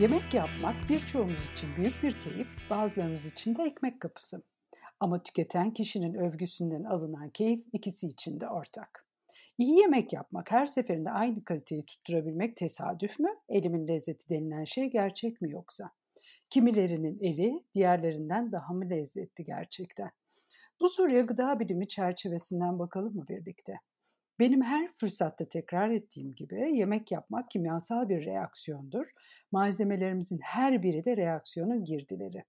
Yemek yapmak birçoğumuz için büyük bir keyif, bazılarımız için de ekmek kapısı. Ama tüketen kişinin övgüsünden alınan keyif ikisi için de ortak. İyi yemek yapmak, her seferinde aynı kaliteyi tutturabilmek tesadüf mü? Elimin lezzeti denilen şey gerçek mi yoksa? Kimilerinin eli diğerlerinden daha mı lezzetli gerçekten? Bu soruya gıda bilimi çerçevesinden bakalım mı birlikte? Benim her fırsatta tekrar ettiğim gibi yemek yapmak kimyasal bir reaksiyondur. Malzemelerimizin her biri de reaksiyonun girdileri.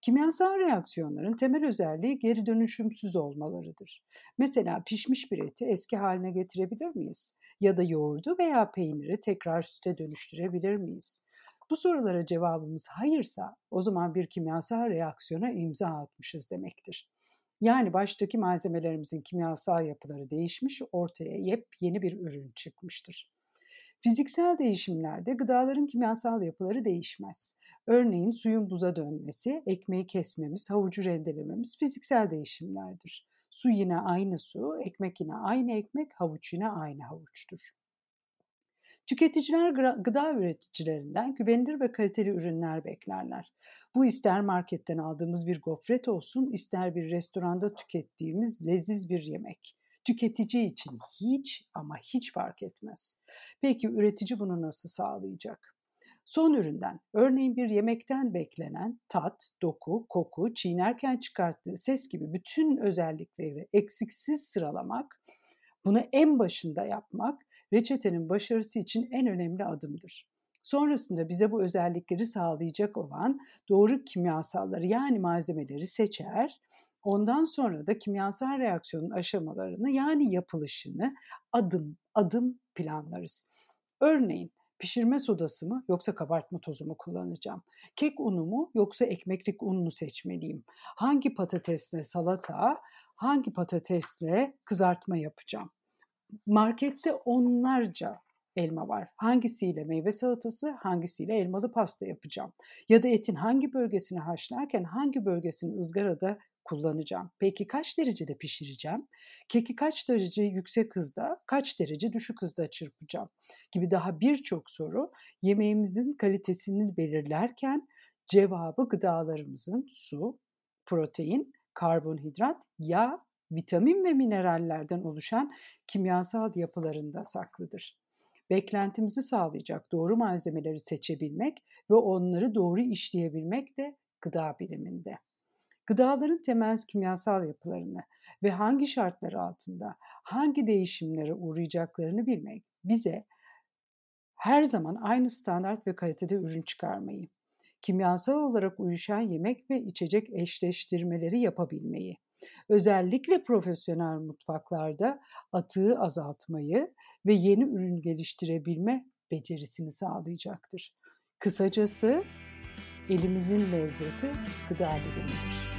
Kimyasal reaksiyonların temel özelliği geri dönüşümsüz olmalarıdır. Mesela pişmiş bir eti eski haline getirebilir miyiz? Ya da yoğurdu veya peyniri tekrar süte dönüştürebilir miyiz? Bu sorulara cevabımız hayırsa o zaman bir kimyasal reaksiyona imza atmışız demektir. Yani baştaki malzemelerimizin kimyasal yapıları değişmiş, ortaya yepyeni bir ürün çıkmıştır. Fiziksel değişimlerde gıdaların kimyasal yapıları değişmez. Örneğin suyun buza dönmesi, ekmeği kesmemiz, havucu rendelememiz fiziksel değişimlerdir. Su yine aynı su, ekmek yine aynı ekmek, havuç yine aynı havuçtur. Tüketiciler gıda üreticilerinden güvenilir ve kaliteli ürünler beklerler. Bu ister marketten aldığımız bir gofret olsun, ister bir restoranda tükettiğimiz leziz bir yemek. Tüketici için hiç ama hiç fark etmez. Peki üretici bunu nasıl sağlayacak? Son üründen, örneğin bir yemekten beklenen tat, doku, koku, çiğnerken çıkarttığı ses gibi bütün özellikleri eksiksiz sıralamak, bunu en başında yapmak reçetenin başarısı için en önemli adımdır. Sonrasında bize bu özellikleri sağlayacak olan doğru kimyasalları yani malzemeleri seçer. Ondan sonra da kimyasal reaksiyonun aşamalarını yani yapılışını adım adım planlarız. Örneğin pişirme sodası mı yoksa kabartma tozu mu kullanacağım? Kek unu mu yoksa ekmeklik un mu seçmeliyim? Hangi patatesle salata, hangi patatesle kızartma yapacağım? Markette onlarca elma var. Hangisiyle meyve salatası, hangisiyle elmalı pasta yapacağım? Ya da etin hangi bölgesini haşlarken hangi bölgesini ızgarada kullanacağım? Peki kaç derecede pişireceğim? Keki kaç derece yüksek hızda, kaç derece düşük hızda çırpacağım? Gibi daha birçok soru yemeğimizin kalitesini belirlerken cevabı gıdalarımızın su, protein, karbonhidrat, yağ vitamin ve minerallerden oluşan kimyasal yapılarında saklıdır. Beklentimizi sağlayacak doğru malzemeleri seçebilmek ve onları doğru işleyebilmek de gıda biliminde. Gıdaların temel kimyasal yapılarını ve hangi şartlar altında hangi değişimlere uğrayacaklarını bilmek bize her zaman aynı standart ve kalitede ürün çıkarmayı, kimyasal olarak uyuşan yemek ve içecek eşleştirmeleri yapabilmeyi, Özellikle profesyonel mutfaklarda atığı azaltmayı ve yeni ürün geliştirebilme becerisini sağlayacaktır. Kısacası elimizin lezzeti gıda bilimidir.